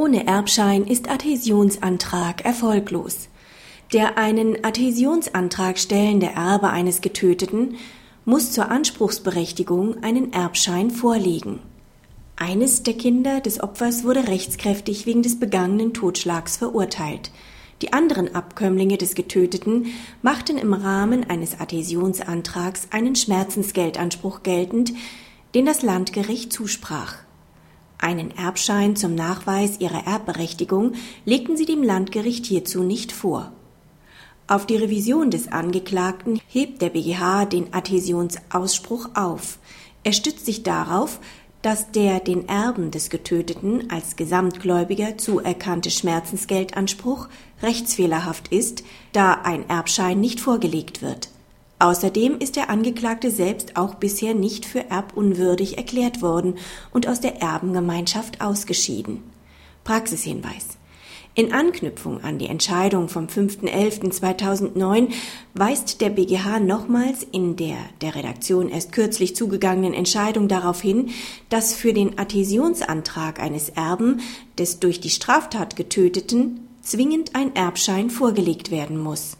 Ohne Erbschein ist Adhäsionsantrag erfolglos. Der einen Adhäsionsantrag stellende Erbe eines Getöteten muss zur Anspruchsberechtigung einen Erbschein vorlegen. Eines der Kinder des Opfers wurde rechtskräftig wegen des begangenen Totschlags verurteilt. Die anderen Abkömmlinge des Getöteten machten im Rahmen eines Adhäsionsantrags einen Schmerzensgeldanspruch geltend, den das Landgericht zusprach. Einen Erbschein zum Nachweis ihrer Erbberechtigung legten sie dem Landgericht hierzu nicht vor. Auf die Revision des Angeklagten hebt der BGH den Adhäsionsausspruch auf. Er stützt sich darauf, dass der den Erben des Getöteten als Gesamtgläubiger zuerkannte Schmerzensgeldanspruch rechtsfehlerhaft ist, da ein Erbschein nicht vorgelegt wird. Außerdem ist der Angeklagte selbst auch bisher nicht für erbunwürdig erklärt worden und aus der Erbengemeinschaft ausgeschieden. Praxishinweis. In Anknüpfung an die Entscheidung vom 5.11.2009 weist der BGH nochmals in der der Redaktion erst kürzlich zugegangenen Entscheidung darauf hin, dass für den Adhäsionsantrag eines Erben des durch die Straftat Getöteten zwingend ein Erbschein vorgelegt werden muss